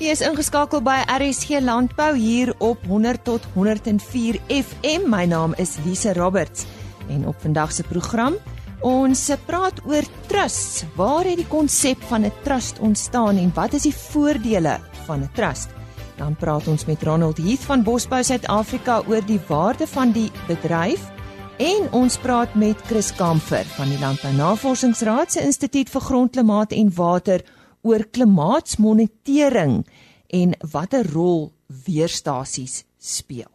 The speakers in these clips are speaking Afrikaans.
Jy is ingeskakel by RSG Landbou hier op 100 tot 104 FM. My naam is Lise Roberts en op vandag se program ons praat oor trusts. Waar het die konsep van 'n trust ontstaan en wat is die voordele van 'n trust? Dan praat ons met Ronald Heath van Bosbou Suid-Afrika oor die waarde van die bedryf en ons praat met Chris Kamfer van die Landbou Navorsingsraad se Instituut vir Grondklimaat en Water oor klimaatsmonitering en watter rol weerstasies speel.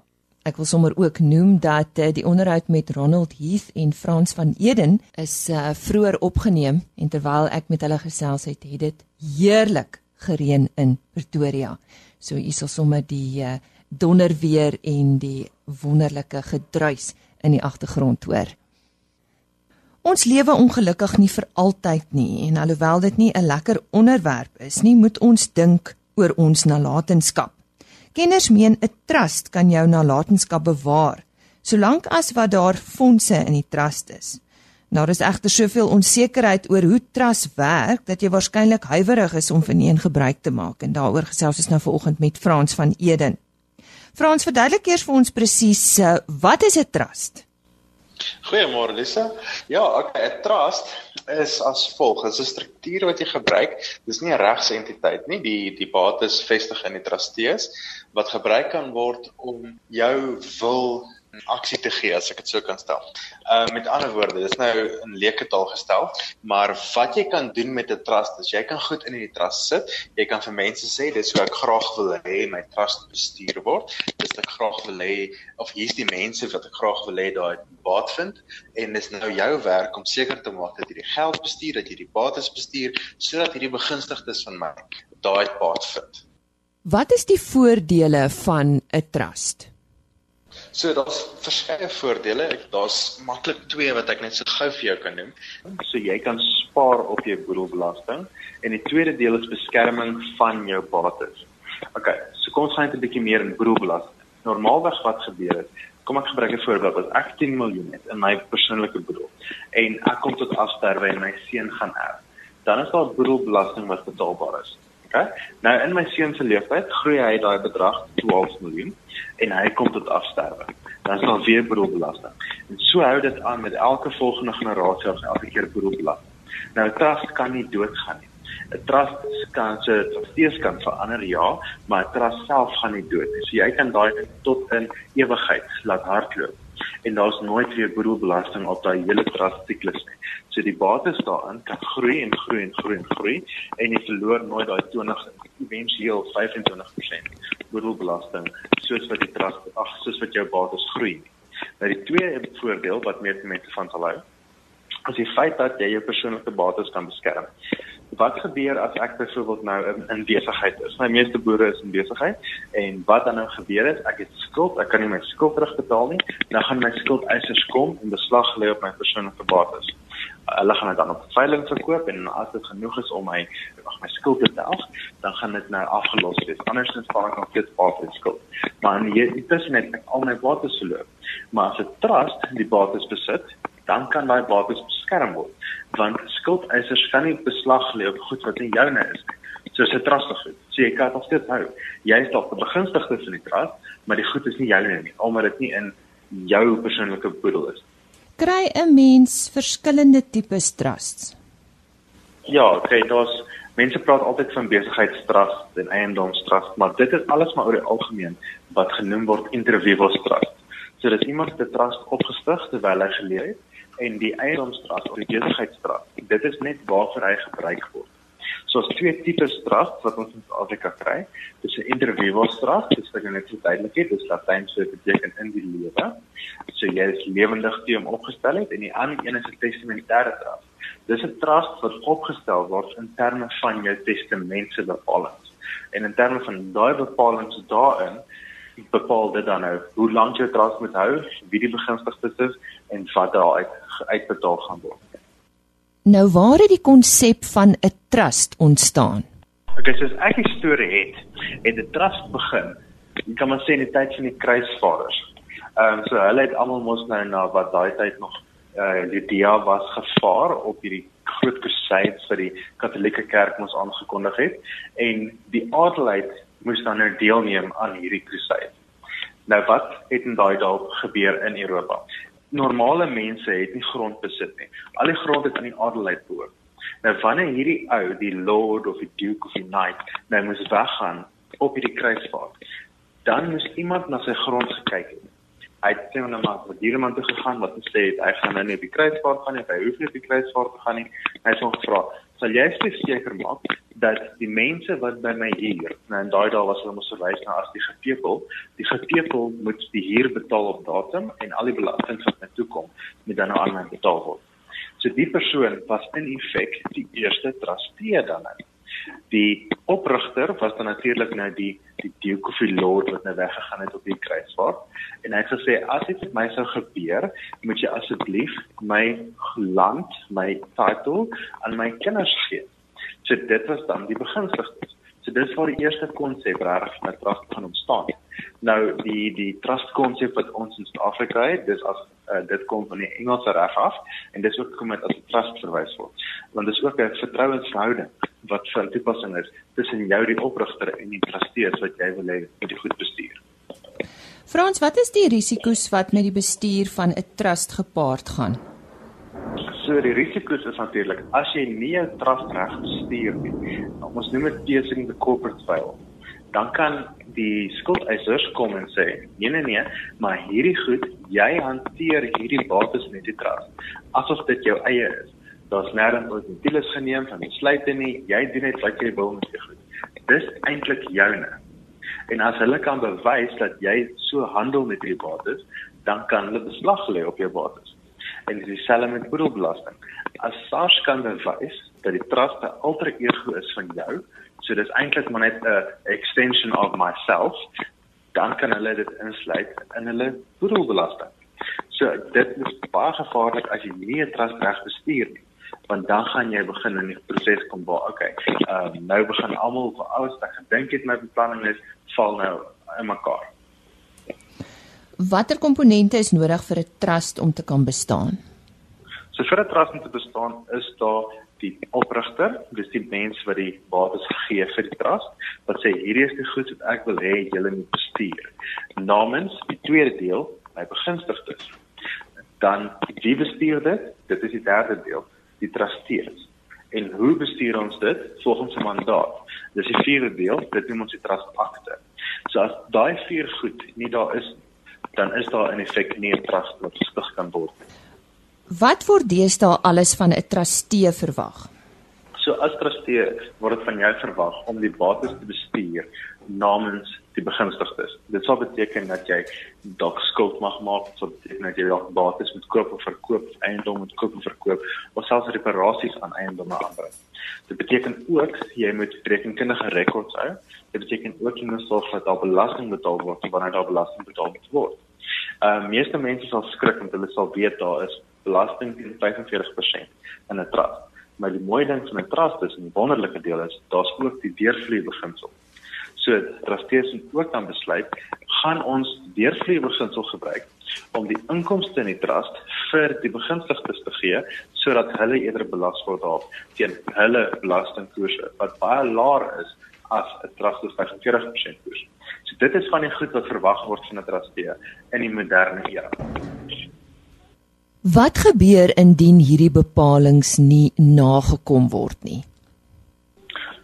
Ek wil sommer ook noem dat uh, die onderhoud met Ronald Heath en Frans van Eden is uh, vroeër opgeneem en terwyl ek met hulle gesels het, het dit heerlik gereën in Pretoria. So hier is sommer die uh, donder weer en die wonderlike gedruis in die agtergrond hoor. Ons lewe ongelukkig nie vir altyd nie en alhoewel dit nie 'n lekker onderwerp is nie, moet ons dink oor ons nalatenskap. Kenners meen 'n trust kan jou nalatenskap bewaar, solank as wat daar fondse in die trust is. Daar is egter soveel onsekerheid oor hoe trust werk dat jy waarskynlik huiwerig is om verneem gebruik te maak en daaroor gesels ons nou vanoggend met Frans van Eden. Frans, verduidelik eers vir ons presies uh, wat is 'n trust? Goeiemôre Lisa. Ja, okay, 'n trust is as volg. Dit is 'n struktuur wat jy gebruik. Dis nie 'n regsentiteit nie. Die die bates vestig in die trustees wat gebruik kan word om jou wil aksie te gee as ek dit so kan stel. Uh met ander woorde, dis nou in leuke taal gestel, maar wat jy kan doen met 'n trust is jy kan goed in die trust sit. Jy kan vir mense sê dis hoe ek graag wil hê my trust bestuur word. Dis ek graag wil hê of hier's die mense wat ek graag wil hê daai baat vind en dis nou jou werk om seker te maak dat jy die geld bestuur, dat jy die bates bestuur sodat hierdie begunstigdes van my daai baat vind. Wat is die voordele van 'n trust? So daar's verskeie voordele. Ek daar's maklik twee wat ek net so gou vir jou kan noem. So jy kan spaar op jou boedelbelasting en die tweede deel is beskerming van jou bates. OK, so kom ons gaan net 'n bietjie meer in boedelbelasting. Normaalweg wat gebeur het, kom ek gebruik 'n voorbeeld. As ek 10 miljoen het in my persoonlike boedel en ek kom tot afsterwe en my seun gaan erf, dan is daar boedelbelasting wat betaalbaar is. Okay? Nou in my seun se lewenstyd groei hy daai bedrag 12 miljoen en hy kom tot afsterwe. Dan sal weer beroepbelasting. En so hou dit aan met elke volgende generasie of elke keer beroepbelasting. Nou 'n trust kan nie doodgaan nie. 'n Trust kan se steeds kan verander ja, maar 'n trust self gaan nie dood nie. So jy kan daai tot in ewigheid laat hardloop en daar's nooit weer boedelbelasting op daai hele trust siklus nie. So die bates daarin kan groei en groei en groei en groei en jy verloor nooit daai 20 eventueel 25% boedelbelasting soos wat die trust ag soos wat jou bates groei. Nou die tweede voordeel wat meer mense van sal hou is die feit dat jy jou persoonlike bates kan beskerm wat gebeur as ek byvoorbeeld nou in, in besigheid is? My meeste boere is in besigheid en wat dan nou gebeur is, ek het skuld, ek kan nie my skuld terugbetaal nie, dan gaan my skuldeisers kom en beslag lê op my persoonlike bates. Hulle gaan dit dan op veiling verkoop en as dit genoeg is om my ag my skuld te delf, dan gaan dit nou afgelos wees. Andersins val ek nog steeds op die skuld. Maar nie intussen net ek al my bates verloor. Maar as 'n trust die bates besit, dan kan daai bates beskerm word want skuldeisers kan nie beslag lê op goed wat nie joune is nie. Soos 'n trust goed. So jy kan dit steeds hou. Jy is dalk die begunstigde van die trust maar die goed is nie joune nie omdat dit nie in jou persoonlike boedel is. Kry 'n mens verskillende tipes trusts? Ja okay daar's mense praat altyd van besigheidstrust en eiendomstrust maar dit is alles maar oor die algemeen wat genoem word individual trust so dis iemand se trust opgestig terwyl hy geleef het en die eiendomsstraf of die besigheidsstraf. Dit is net waarvoor hy gebruik word. So as twee tipe straf wat ons in Afrika kry, dis 'n individualstraf, dis wat net so duidelik is, dis Latyn so beteken in die lewe. So jy is lewendig teen hom opgestel het en die ander een is 'n testamentêre straf. Dis 'n trust wat opgestel word in terme van jou testamentse bepalings. En in terme van daai bepalings daarin bepaal dit dan nou hoe lank jou trust moet hou, wie die begunstigdes is en wat daar uit uitbetaal gaan word. Nou waar het die konsep van 'n trust ontstaan? Okay, soos ek die storie het, het 'n trust begin. Jy kan maar sê in die tyd van die kruisvaders. Ehm um, so hulle het almal mos nou na wat daai tyd nog uh Judea was gevaar op hierdie groot crusades wat die Katolieke Kerk ons aangekondig het en die adelheid moes dan nou deelneem aan hierdie crusade. Nou wat het in daai dae gebeur in Europa? Normale mense het nie grond besit nie. Al die grond het aan die adelheid behoort. Nou wanneer hierdie ou, die lord of die duke of die knight, nou moes weggaan op hierdie kruisvaart, dan moes iemand na sy grond gekyk het. Hy het sê nou maar wat hierdie man toe gegaan wat gesê het hy gaan nou nie op die kruisvaart gaan nie, hy hoef nie op die kruisvaart te gaan nie. Hy het hom gevra, "Sal jy seker maak dat die mense wat by my hier, nou in daai dae was hulle mos verwys na as die gepepel, die gepepel moet die huur betaal op datum en al die belasting wat na toe kom, moet dan nou aan my betaal word." So die persoon was in effek die eerste trustee dan nou. Die oprigter was dan natuurlik nou die die Duke of Lord wat nou weggegaan het op die kruisvaart en hy het gesê as dit met my sou gebeur, moet jy asseblief my land, my title aan my kinders gee. So dit was dan die beginsels. So dis waar die eerste konsep regtig van trust kan ontstaan. Nou die die trust konsep wat ons in Suid-Afrika het, dis as uh, dit kom van die Engelse reg af en dis ook kom met as 'n trust verwys word. Want dis ook 'n vertrouensverhouding wat van toepassing is tussen jou die oprigter en die trustees wat jy wil hê moet die goed bestuur. Frans, wat is die risiko's wat met die bestuur van 'n trust gepaard gaan? So die risiko's is natuurlik as jy nie jou trust reg bestuur nie. Ons noem dit piercing the corporate veil. Dan kan die skuldeisers kom en sê, "Nee nee nee, maar hierdie goed, jy hanteer hierdie bates met die trust asof dit jou eie is. Daar's nêrens ooit 'n deal geneem van besluite nie. Jy doen net wat jy wil met jou goed. Dis eintlik joune." En as hulle kan bewys dat jy so handel met hierdie bates, dan kan hulle beslag lê op jou bates en dis dieselfde met boedelbelasting. As SARS kan bewys dat die trust 'n alter ego is van jou, so dis eintlik maar net 'n extension of myself, dan kan hulle dit insluit in hulle boedelbelasting. So dit is baie gevaarlik as jy nie 'n trust reg bestuur nie want dan gaan jy begin in die proses kom waar okay uh, nou begin almal vir alles wat gedink het my beplanning is val nou in mekaar Watter komponente is nodig vir 'n trust om te kan bestaan? So vir 'n trust om te bestaan is daar die oprigter, dis die mens wat die bates gee vir die trust, wat sê hierdie is die goed wat ek wil hê julle moet bestuur. Namens die tweede deel, my begunstigdes. Dan wie bestuur dit? Dit is die derde deel, die trustees. En hoe bestuur ons dit? Volgens 'n mandaat. Dis die vierde deel, dit noem ons die trust akte. So as daai vier goed nie daar is dan is daar in effek nie 'n trust wat gestig kan word nie. Wat word deesdae alles van 'n trustee verwag? So as trustee word dit van jou verwag om die bates te bestuur namens die begunstigdes. Dit sal beteken dat jy dalk skuld mag maak, so beteken dat jy dalk bates moet koop of verkoop, eiendom moet koop of verkoop, of selfs reparasies aan eiendomme aanbring. Dit beteken ook jy moet rekenkundige rekords hou. Dit beteken ook jy moet sorg dat daar belasting betaal word wanneer daar belasting betaal word. Ehm uh, meeste mense sal skrik want hulle sal weet daar is belasting teen 45% in 'n trust. Maar die mooi ding van 'n trust is en die wonderlike deel is daar's ook die deurvloei beginsel. So trustees moet ook dan besluit gaan ons deurvloei beginsel gebruik om die inkomste in die trust vir die begunstigdes te gee sodat hulle eerder belas word daarop teen hulle belastingkoerse wat baie laer is as 'n trust wat 45% koers. So dit is van die goed wat verwag word van 'n trustee in die moderne era. Wat gebeur indien hierdie bepalinge nie nagekom word nie?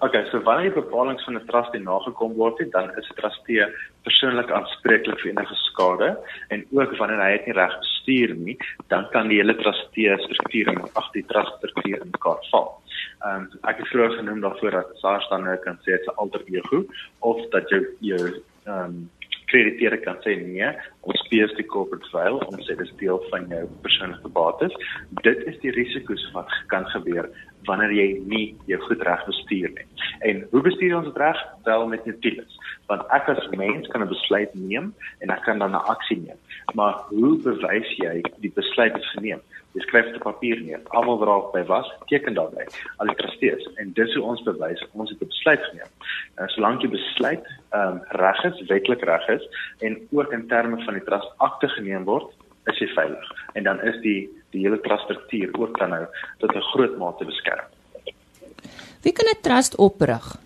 Okay, so wanneer die bepalinge van 'n trust nie nagekom word nie, dan is die trustee persoonlik aanspreeklik vir enige skade en ook wanneer hy dit nie reg bestuur nie, dan kan die hele trustee struktuur en ag die trust struktuur in mekaar val. Ehm um, ek het vroeër genoem daarvoor dat SARS dan nou kan sê dit is alter ego of dat jy jou ehm um, krediteure kan sê nee, ons speers die corporate file om sê dis deel van jou persoonlike bates. Dit is die risiko's wat kan gebeur wanneer jy nie jou goed reg bestuur nie. En hoe bestuur ons dit reg? Wel met notules. Want ek as mens kan 'n besluit neem en ek kan dan 'n aksie neem. Maar hoe bewys jy die besluit is geneem? Jy skryf dit op papier neer. Almal wat daar by was, teken daarby. Al die trustees en dis hoe ons bewys ons het 'n besluit geneem. En solank jy besluit ehm um, reg is, wetlik reg is en ook in terme van die trust akte geneem word, is jy veilig. En dan is die die hele truststruktuur ook dan nou tot 'n groot mate beskerm. Wie kan 'n trust oprig?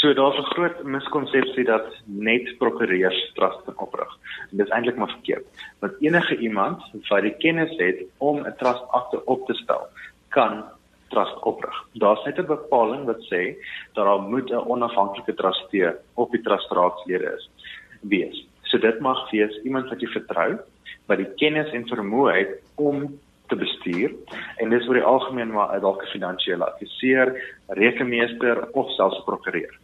So daar's 'n groot miskonsepsie dat net prokureurs trust kan oprig. En dit is eintlik maar verkeerd. Want enige iemand wat die kennis het om 'n trust akte op te stel, kan trust oprig. Daar's net 'n bepaling wat sê dat daar moet 'n onafhanklike trustee op die trustraadslede is wees. So dit mag wees iemand wat jy vertrou, wat die kennis en vermoë het om te bestuur en dis oor die algemeen maar dalk 'n finansiële adviseur, rekenmeester of selfs 'n prokureur.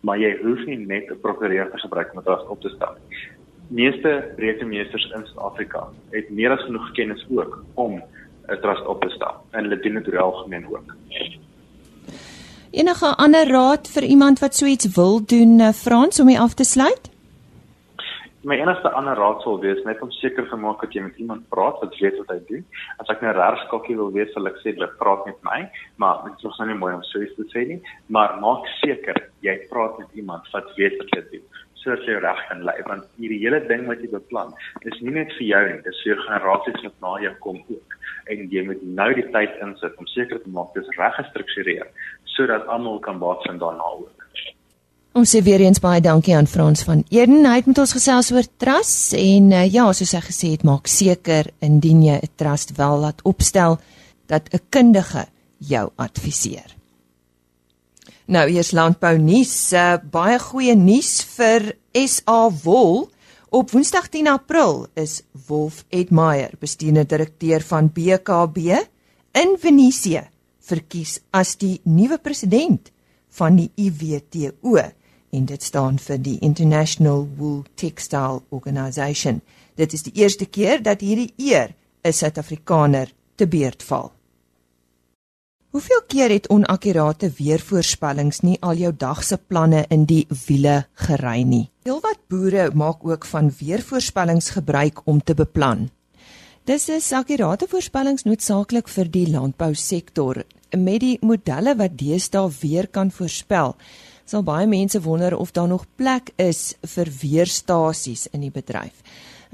Maar jy hoef nie net 'n prokureur te gebruik om trust op te stel nie. Meeste rekenmeesters in Suid-Afrika het meer as genoeg kennis ook om 'n trust op te stel en hulle doen dit oor algemeen ook. Enige ander raad vir iemand wat so iets wil doen, eh, Frans, om dit af te sluit? My enigste ander raad sal wees net om seker te maak dat jy met iemand praat wat weet wat hy doen. As ek nou regskokkie wil wees, sal ek sê jy praat met my, maar dit is nog nie mooi om so iets te sê nie, maar maak seker jy praat met iemand wat weet wat hy doen sodat jy reg kan lê want hierdie hele ding wat jy beplan is nie net vir jou nie dis vir generasies wat na jou kom ook. En jy moet nou die tyd insit om seker te maak dis reg gestruktureer sodat almal kan baat vind daarna ook Ons sê weer eens baie dankie aan Frans van Eden. Hy het met ons gesels oor trust en uh, ja, soos hy gesê het, maak seker indien jy 'n trust wel laat opstel dat 'n kundige jou adviseer. Nou eers landbou nuus, uh, baie goeie nuus vir SA Wol. Op Woensdag 10 April is Wolf Edmeyer, bestuurende direkteur van BKB in Venesië, verkies as die nuwe president van die IWTO en dit staan vir die International Wool Textile Organisation. Dit is die eerste keer dat hierdie eer 'n Suid-Afrikaner te beurt val. Hoeveel keer het onakkurate weervoorspellings nie al jou dag se planne in die wiele gery nie? Heelwat boere maak ook van weervoorspellings gebruik om te beplan. Dis is akkurate voorspellings noodsaaklik vir die landbousektor. Met die modelle wat deesdae weer kan voorspel, sal baie mense wonder of daar nog plek is vir weerstasies in die bedryf.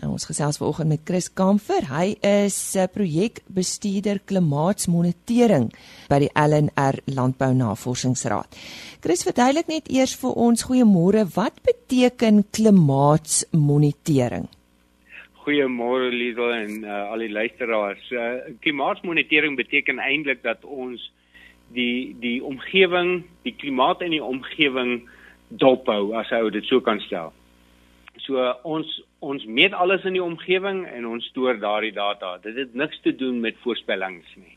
En ons gesels vanoggend met Chris Kamfer. Hy is 'n projekbestuurder klimaatsmonitering by die LNR Landbou Navorsingsraad. Chris, verduidelik net eers vir ons goeiemôre, wat beteken klimaatsmonitering? Goeiemôre Liesel en uh, al die luisteraars. Uh, klimaatsmonitering beteken eintlik dat ons die die omgewing, die klimaat in die omgewing dophou as ou dit so kan stel. So ons ons meet alles in die omgewing en ons stoor daardie data. Dit het niks te doen met voorspellings nie.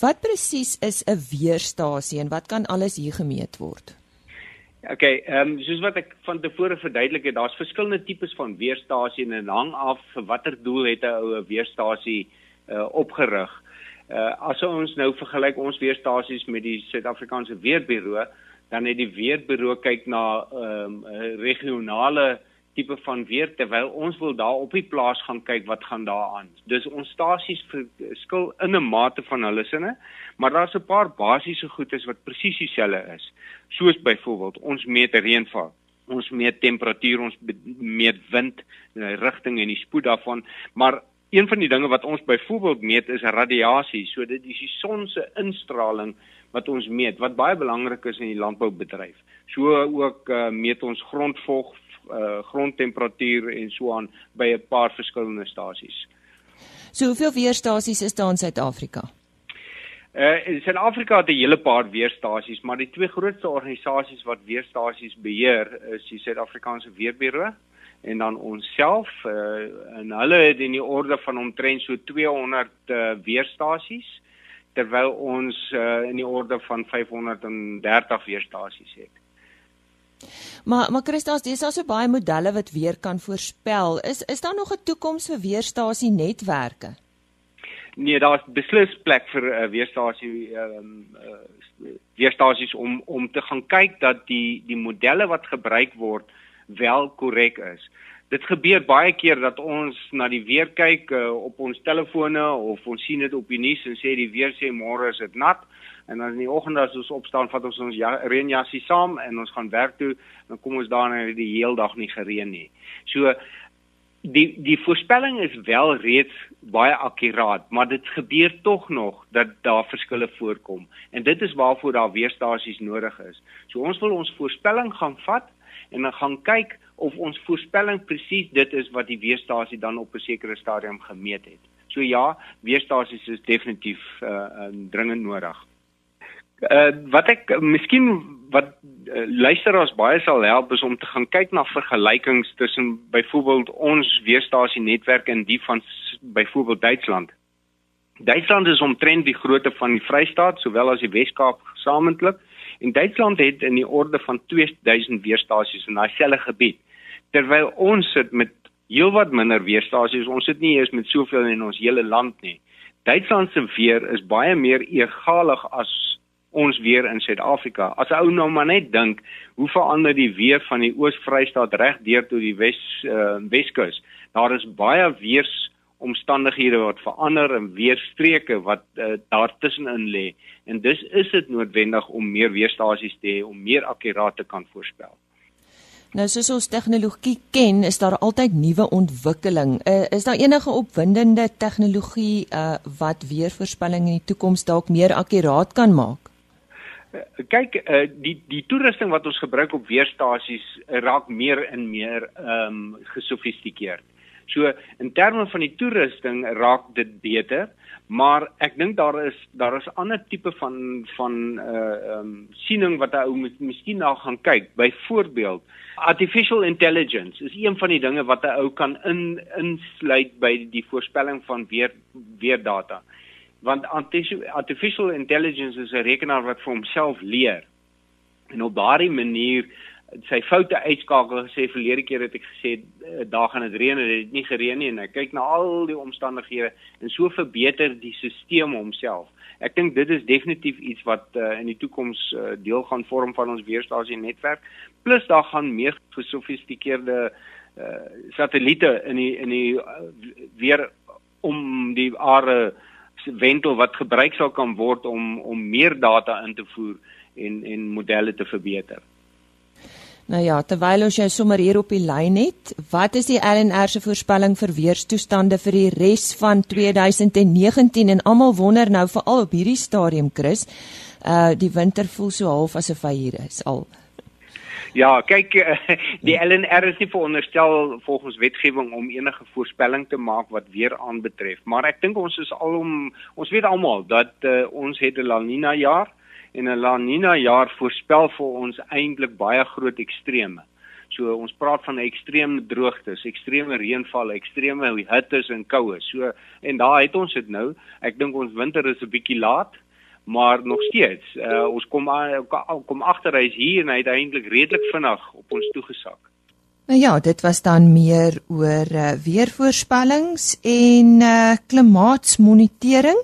Wat presies is 'n weerstasie en wat kan alles hier gemeet word? OK, ehm um, soos wat ek van tevore verduidelik het, daar's verskillende tipes van weerstasie en dit hang af vir watter doel het 'n ou 'n weerstasie uh, opgerig. Uh, as ons nou vergelyk ons weerstasies met die Suid-Afrikaanse Weerbureau, dan het die Weerbureau kyk na ehm um, regionale tipe van weer terwyl ons wil daar op die plaas gaan kyk wat gaan daar aan. Dus ons stasies verskil in 'n mate van hulle sinne, maar daar's 'n paar basiese goedes wat presies dieselfde is. Soos byvoorbeeld ons meet reënval, ons meet temperatuur, ons meet wind, die rigting en die spoed daarvan, maar een van die dinge wat ons byvoorbeeld meet is radiasie. So dit is die son se instraling wat ons meet wat baie belangrik is in die landboubedryf. So ook uh, meet ons grondvog, uh, grondtemperatuur en so aan by 'n paar verskillende stasies. So hoeveel weerstasies is daar in Suid-Afrika? Uh, in Suid-Afrika het 'n hele paar weerstasies, maar die twee grootste organisasies wat weerstasies beheer is die Suid-Afrikaanse Weerbureau en dan onsself uh, en hulle het in die orde van omtrent so 200 uh, weerstasies terwyl ons uh, in die orde van 530 weerstasies het. Maar maar Christus, dis daar so baie modelle wat weer kan voorspel. Is is daar nog 'n toekoms vir weerstasie netwerke? Nee, daar's beslis plek vir 'n uh, weerstasie ehm um, uh, weerstasies om om te gaan kyk dat die die modelle wat gebruik word wel korrek is. Dit gebeur baie keer dat ons na die weer kyk uh, op ons telefone of ons sien dit op die nuus en sê die weer sê môre is dit nat en dan in die oggend as ons opstaan vat ons ons ja, reënjassie saam en ons gaan werk toe dan kom ons daar en die heel dag nie gereën nie. So die die voorspelling is wel reeds baie akkuraat, maar dit gebeur tog nog dat daar verskille voorkom. En dit is waarvoor daar weerstasies nodig is. So ons wil ons voorspelling gaan vat en dan gaan kyk of ons voorspelling presies dit is wat die weerstasie dan op 'n sekere stadium gemeet het. So ja, weerstasies is definitief uh, dringend nodig. Uh, wat ek uh, miskien wat uh, luisteraars baie sal help is om te gaan kyk na vergelykings tussen byvoorbeeld ons weerstasie netwerk en die van byvoorbeeld Duitsland. Duitsland is omtrent die grootte van die Vrystaat sowel as die Wes-Kaap gesamentlik en Duitsland het in die orde van 2000 weerstasies in daai selfe gebied terwyl ons sit met heelwat minder weerstasies. Ons sit nie eens met soveel in ons hele land nie. Duitsland se weer is baie meer egalig as ons weer in Suid-Afrika. As ou nou maar net dink, hoe verander die weer van die Oos-Vrystaat reg deur tot die Wes uh, Weskus? Daar is baie weers omstandighede wat verander en weerstreke wat uh, daar tussenin lê. En dus is dit noodwendig om meer weerstasies te hê om meer akkuraat te kan voorspel. Nou soos ons tegnologie ken, is daar altyd nuwe ontwikkeling. Uh, is daar enige opwindende tegnologie uh, wat weervoorspelling in die toekoms dalk meer akkuraat kan maak? kyk uh, die die toerusting wat ons gebruik op weerstasies raak meer en meer ehm um, gesofistikeerd. So in terme van die toerusting raak dit beter, maar ek dink daar is daar is ander tipe van van uh um, siening wat ou moet miskien na gaan kyk. Byvoorbeeld artificial intelligence is een van die dinge wat 'n ou kan in insluit by die voorspelling van weer weer data want artificial intelligence is 'n rekenaar wat vir homself leer. En op daardie manier sy foute uitskakel gesê verlede keer het ek gesê eh, daar gaan dit reën en dit het nie gereën nie en ek kyk na al die omstandighede en so verbeter die stelsel homself. Ek dink dit is definitief iets wat uh, in die toekoms uh, deel gaan vorm van ons weerstasie netwerk. Plus daar gaan meer gesofistikeerde uh, satelliete in die in die uh, weer om die aarde wentel wat gebruik sal kan word om om meer data in te voer en en modelle te verbeter. Nou ja, terwyl ons jou sommer hier op die lyn het, wat is die LNR se voorspelling vir weerstoestande vir die res van 2019 en almal wonder nou veral op hierdie stadium Chris, uh die winter voel so half asof hy hier is al. Ja, kyk eh, die LNR is nie veronderstel volgens wetgewing om enige voorspelling te maak wat weer aanbetref, maar ek dink ons is alom ons weet almal dat uh, ons het 'n La Nina jaar en 'n La Nina jaar voorspel vir ons eintlik baie groot ekstreme. So ons praat van ekstreme droogtes, ekstreme reënval, ekstreme hittes en koue. So en daar het ons dit nou. Ek dink ons winter is 'n bietjie laat maar nog steeds uh, ons kom kom agter hy's hier en hy het eintlik redelik vinnig op ons toegesak. Nou ja, dit was dan meer oor uh, weervoorspellings en uh, klimaatsmonitering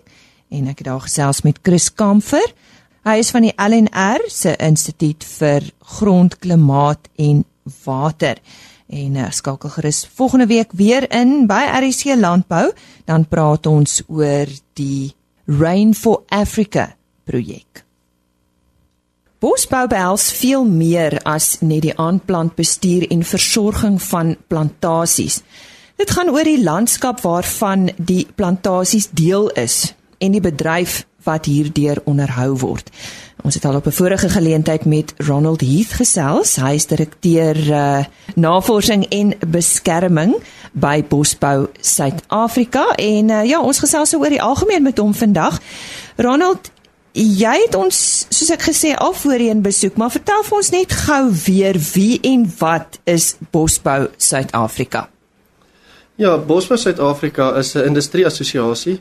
en ek het daar gesels met Chris Kamfer. Hy is van die LNR se Instituut vir Grondklimaat en Water. En uh, skakel gerus volgende week weer in by RC Landbou, dan praat ons oor die Rain for Africa projek. Bosbou behels veel meer as net die aanplantbestuur en versorging van plantasies. Dit gaan oor die landskap waarvan die plantasies deel is en die bedryf wat hierdeur onderhou word. Ons het al op 'n vorige geleentheid met Ronald Heath gesels. Hy is direkteur uh, navorsing en beskerming by Bosbou Suid-Afrika en uh, ja, ons gesels oor die algemeen met hom vandag. Ronald, jy het ons soos ek gesê al voorheen besoek, maar vertel vir ons net gou weer wie en wat is Bosbou Suid-Afrika? Ja, Bosbou Suid-Afrika is 'n industrieassosiasie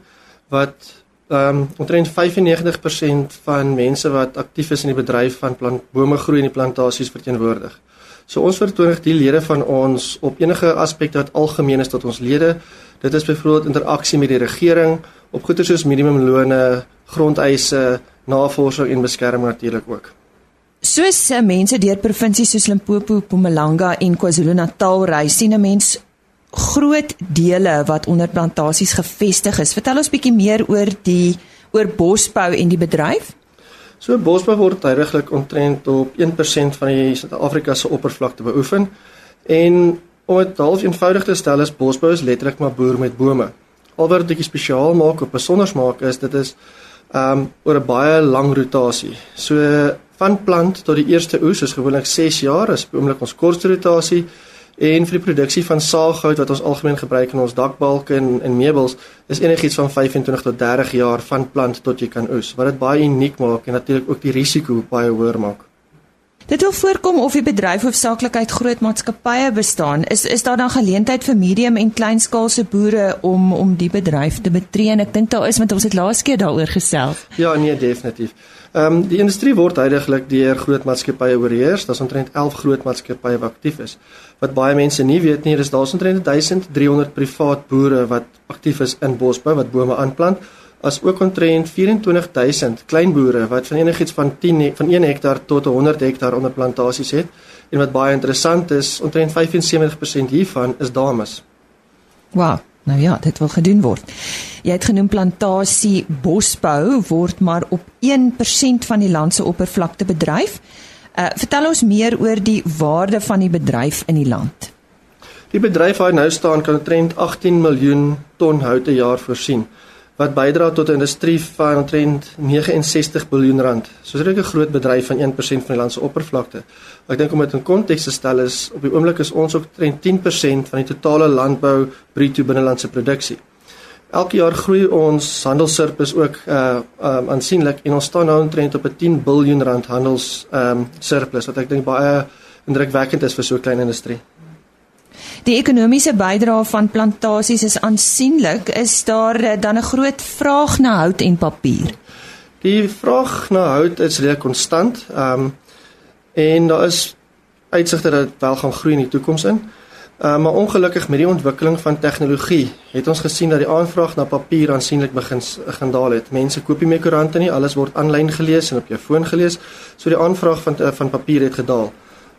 wat ehm um, omtrent 95% van mense wat aktief is in die bedryf van plant bome groei in die plantasies verteenwoordig. So ons verteenwoordig die lede van ons op enige aspek wat algemeen is tot ons lede. Dit is byvoorbeeld interaksie met die regering op goeie soos minimumlone, grondeise, navorsing en beskerming natuurlik ook. Soos uh, mense deur provinsies soos Limpopo, Mpumalanga en KwaZulu-Natal reis, sien 'n mens groot dele wat onder plantasies gevestig is. Vertel ons bietjie meer oor die oor bosbou en die bedryf. So bosbou word tydiglik omtrent op 1% van die Suid-Afrika se oppervlakte beoefen en Om dit half eenvoudig te stel is bosbou is letterlik maar boer met bome. Al wat dit spesiaal maak of besonders maak is dit is um oor 'n baie lang rotasie. So van plant tot die eerste oes is gewoonlik 6 jaar, is oomblik ons kortste rotasie en vir die produksie van saaghout wat ons algemeen gebruik in ons dakbalke en en meubels is enigiets van 25 tot 30 jaar van plant tot jy kan oes. Wat dit baie uniek maak en natuurlik ook die risiko baie hoër maak. Dit wil voorkom of die bedryf hoofsaaklik uit groot maatskappye bestaan. Is is daar dan geleentheid vir medium en kleinskaalse boere om om die bedryf te betree? En ek dink daar is want ons het laas keer daaroor gesels. Ja, nee, definitief. Ehm um, die industrie word heidaglik deur groot maatskappye oorheers. Daar's omtrent 11 groot maatskappye wat aktief is. Wat baie mense nie weet nie, is daar's omtrent 1300 privaat boere wat aktief is in bosbou wat bome aanplant as ook omtrent 24000 klein boere wat van enigiets van 10 van 1 hektaar tot 100 hektaar onder plantasies het en wat baie interessant is omtrent 75% hiervan is dames. Wow, nou ja, dit wil gedoen word. Jy het genoem plantasie bosbou word maar op 1% van die land se oppervlakte bedryf. Uh vertel ons meer oor die waarde van die bedryf in die land. Die bedryf waar nou staan kan omtrent 18 miljoen ton hout per jaar voorsien wat bydra tot 'n industrie van omtrent 69 miljard rand. So dit is 'n groot bedryf van 1% van die land se oppervlakte. Ek dink om dit in konteks te stel is op die oomblik is ons ook omtrent 10% van die totale landbou bruto binnelandse produksie. Elke jaar groei ons handelssurplus ook uh um, aansienlik en ons staan nou omtrent op 'n 10 miljard rand handels um surplus wat ek dink baie indrukwekkend is vir so 'n klein industrie. Die ekonomiese bydrae van plantasies is aansienlik. Is daar eh, dan 'n groot vraag na hout en papier? Die vraag na hout is redelik konstant. Ehm um, en daar is uitsigte dat dit wel gaan groei in die toekoms in. Uh, maar ongelukkig met die ontwikkeling van tegnologie het ons gesien dat die aanvraag na papier aansienlik begin gaan daal het. Mense koop nie meer koerante nie, alles word aanlyn gelees en op jou foon gelees. So die aanvraag van van papier het gedaal.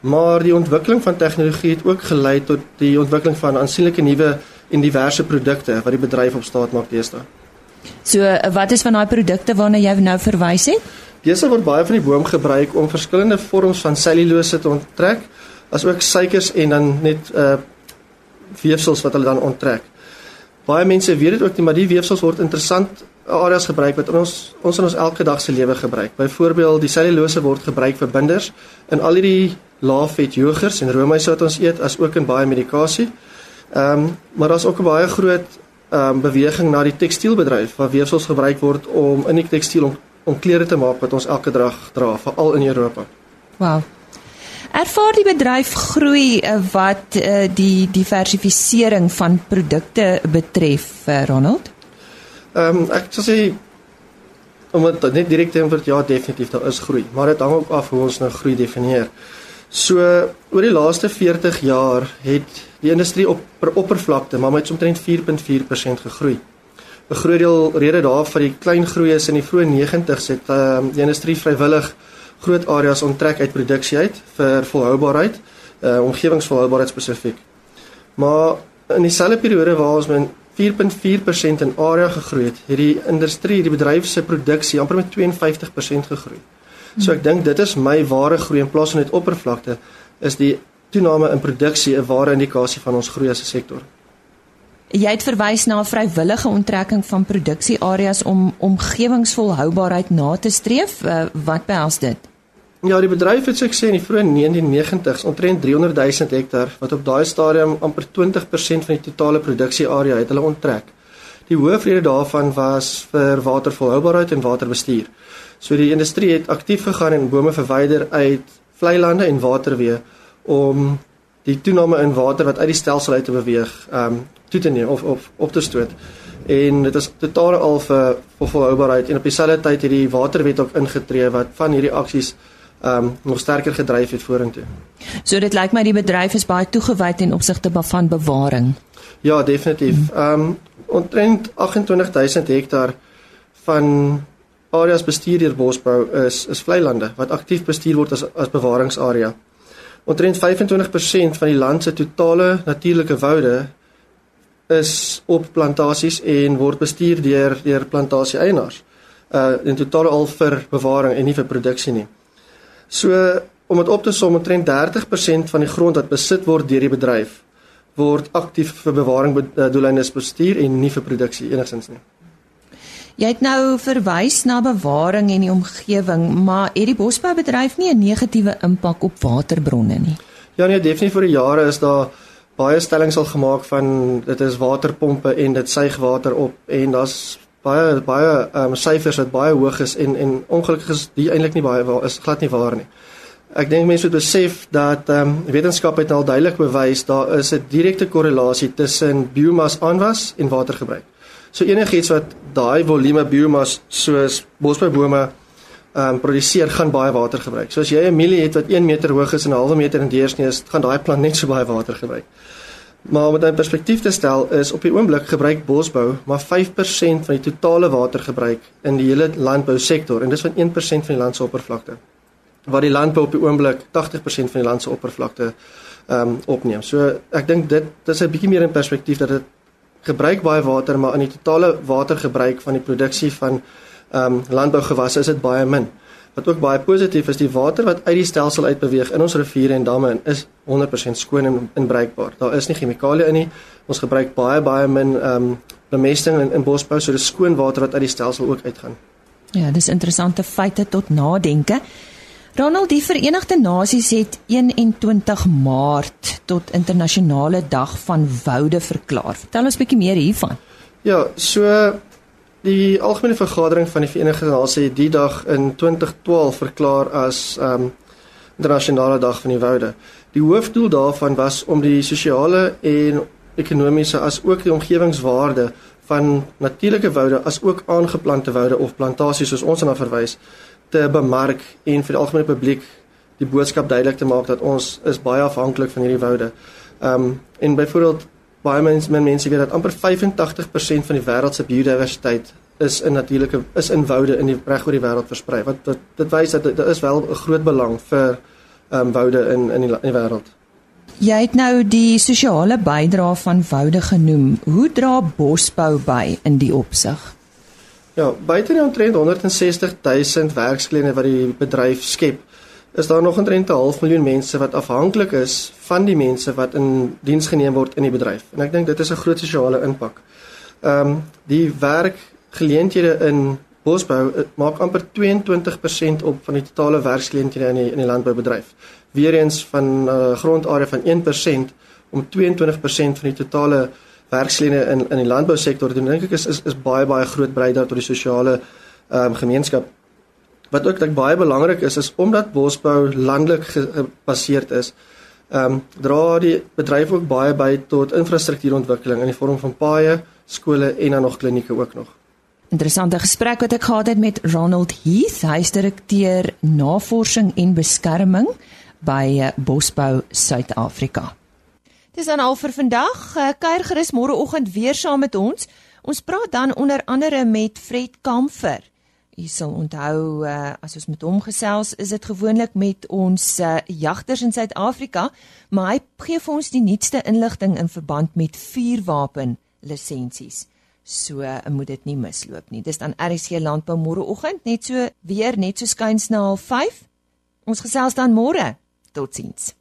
Maar die ontwikkeling van tegnologie het ook gelei tot die ontwikkeling van aansienlike nuwe en diverse produkte wat die bedryf op staat maak deesdae. So wat is van daai produkte waarna jy nou verwys het? Deesdae word baie van die boom gebruik om verskillende vorms van selulose te onttrek, asook suikers en dan net uh weefsels wat hulle dan onttrek. Baie mense weet dit ook nie, maar die weefsels word interessant areas gebruik wat ons ons in ons elke dag se lewe gebruik. Byvoorbeeld, die selulose word gebruik vir binders in al hierdie laafvet jogurts en roomys wat ons eet as ook in baie medikasie. Ehm um, maar daar's ook 'n baie groot ehm um, beweging na die tekstielbedryf waar weefsels gebruik word om in die tekstiel om, om klere te maak wat ons elke dag dra, veral in Europa. Wow. Ervaar die bedryf groei eh, wat uh, die diversifisering van produkte betref, uh, Ronald? Ehm um, ek sou sê om dit net direk te antwoord ja, definitief daar is groei, maar dit hang ook af hoe ons nou groei definieer. So oor die laaste 40 jaar het die industrie op per oppervlakte maar met omtrent 4.4% gegroei. 'n Groot deel rede daarvoor die klein groei is in die vroeë 90's het um, die industrie vrywillig groot areas onttrek uit produksie uit vir volhoubaarheid, uh, omgewingsvolhoubaarheid spesifiek. Maar in dieselfde periode waar ons met 4.4% in area gegroei het, het die industrie, die bedryf se produksie amper met 52% gegroei. So ek dink dit is my ware groei in plaas van net oppervlakte is die toename in produksie 'n ware indikasie van ons groei as 'n sektor. Jy het verwys na 'n vrywillige onttrekking van produksieareas om omgewingsvolhoubaarheid na te streef. Uh, wat behels dit? Ja, die bedryf het sukses in die vroeë 1990s omtrent 300 000 hektaar wat op daai stadium amper 20% van die totale produksiearea het hulle onttrek. Die hoofrede daarvan was vir watervolhoubaarheid en waterbestuur. So die industrie het aktief gegaan en bome verwyder uit vlei lande en waterweë om die toename in water wat uit die stelsel uit te beweeg, um, toe te neem of of op te stoot. En dit is totaal al vir vir volhoubaarheid en op dieselfde tyd het die waterwet ook ingetree wat van hierdie aksies ehm um, nog sterker gedryf het vorentoe. So dit lyk my die bedryf is baie toegewyd in opsigte van bewaring. Ja, definitief. Ehm um, omtrent 28000 hektaar van areas bestuur deur bosbou is is vlei lande wat aktief bestuur word as as bewaringsarea. Omtrent 25% van die land se totale natuurlike woude is op plantasies en word bestuur deur deur plantasie eienaars. Uh in totaal al vir bewaring en nie vir produksie nie. So om dit op te som omtrent 30% van die grond wat besit word deur die bedryf word aktief vir bewaring doeleindes bestuur en nie vir produksie enigsins nie. Jy het nou verwys na bewaring en die omgewing, maar het die bosboubedryf nie 'n negatiewe impak op waterbronne nie? Ja nee, definitief vir die jare is daar baie stellings al gemaak van dit is waterpompe en dit suig water op en daar's baie baie ehm um, syfers wat baie hoog is en en ongelukkig is die eintlik nie baie is glad nie waar nie. Ek dink mense moet besef dat ehm um, wetenskap het al duidelik bewys daar is 'n direkte korrelasie tussen biomas aanwas en watergebruik. So enigiets wat daai volume biomas soos bosbybome um, produseer gaan baie water gebruik. So as jy 'n mielie het wat 1 meter hoog is en 'n halwe meter in deursnee is, gaan daai plant net so baie water gebruik. Maar om dit in perspektief te stel, is op die oomblik gebruik bosbou maar 5% van die totale watergebruik in die hele landbousektor en dis van 1% van die land se oppervlakte. Waar die landbou op die oomblik 80% van die land se oppervlakte ehm um, opneem. So ek dink dit dis 'n bietjie meer in perspektief dat dit gebruik baie water, maar in die totale watergebruik van die produksie van ehm um, landbougewasse is dit baie min. Wat ook baie positief is, die water wat uit die stelsel uitbeweeg in ons riviere en damme is 100% skoon en, en bruikbaar. Daar is nie chemikalieë in nie. Ons gebruik baie baie min um, bemesting in, in bosbou, so dis skoon water wat uit die stelsel ook uitgaan. Ja, dis interessante feite tot nadenke. Ronald, die Verenigde Nasies het 21 Maart tot internasionale dag van woude verklaar. Vertel ons 'n bietjie meer hiervan. Ja, so die algemene vergadering van die Verenigde Nasies het die dag in 2012 verklaar as um, internasionale dag van die woude. Die hoofdoel daarvan was om die sosiale en ekonomiese as ook die omgewingswaarde van natuurlike woude as ook aangeplante woude of plantasies soos ons daarna verwys te bemark en vir die algemene publiek die boodskap duidelik te maak dat ons is baie afhanklik van hierdie woude. Um, en byvoorbeeld baie mense men mense weet dat amper 85% van die wêreld se biodiversiteit is in natuurlike is in woude in die reg oor die wêreld versprei. Wat dit dit wys dat dit is wel 'n groot belang vir ehm um, woude in in die, die wêreld. Jy het nou die sosiale bydrae van woude genoem. Hoe dra bosbou by in die opsig? Ja, buite die omtrent 160 000 werksgeleenthede wat die bedryf skep, is daar nog omtrent 'n half miljoen mense wat afhanklik is van die mense wat in diens geneem word in die bedryf. En ek dink dit is 'n groot sosiale impak. Ehm um, die werkgeleenthede in bosbou eh, maak amper 22% op van die totale werksgeleenthede in die in die landboubedryf. Weereens van 'n uh, grondarea van 1% om 22% van die totale werkslede in in die landbousektor doen dink ek is is is baie baie groot bydrae tot die sosiale ehm um, gemeenskap. Wat ook dink baie belangrik is is omdat bosbou landelik gebaseerd is, ehm um, dra die bedryf ook baie by tot infrastruktuurontwikkeling in die vorm van paaie, skole en dan nog klinieke ook nog. Interessante gesprek wat ek gehad het met Ronald Heath, hy is direkteur navorsing en beskerming by eh, Bosbou Suid-Afrika. Dis dan al vir vandag. Eh, kuier gerus môreoggend weer saam met ons. Ons praat dan onder andere met Fred Kamfer. U sal onthou uh, as ons met hom gesels, is dit gewoonlik met ons uh, jagters in Suid-Afrika, maar hy gee vir ons die nuutste inligting in verband met vuurwapen lisensies. So uh, moet dit nie misloop nie. Dis dan RC Landbou môreoggend, net so weer net so skuins na 05:30. Ons gesels dan môre. Totsiens.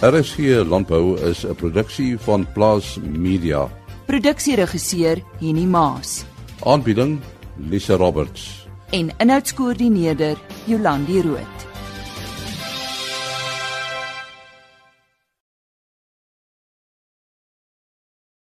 RSG Landbou is 'n produksie van Plaas Media. Produksieregisseur Henny Maas. Aanbieding Lisa Roberts. En inhoudskoördineerder Jolandi Root.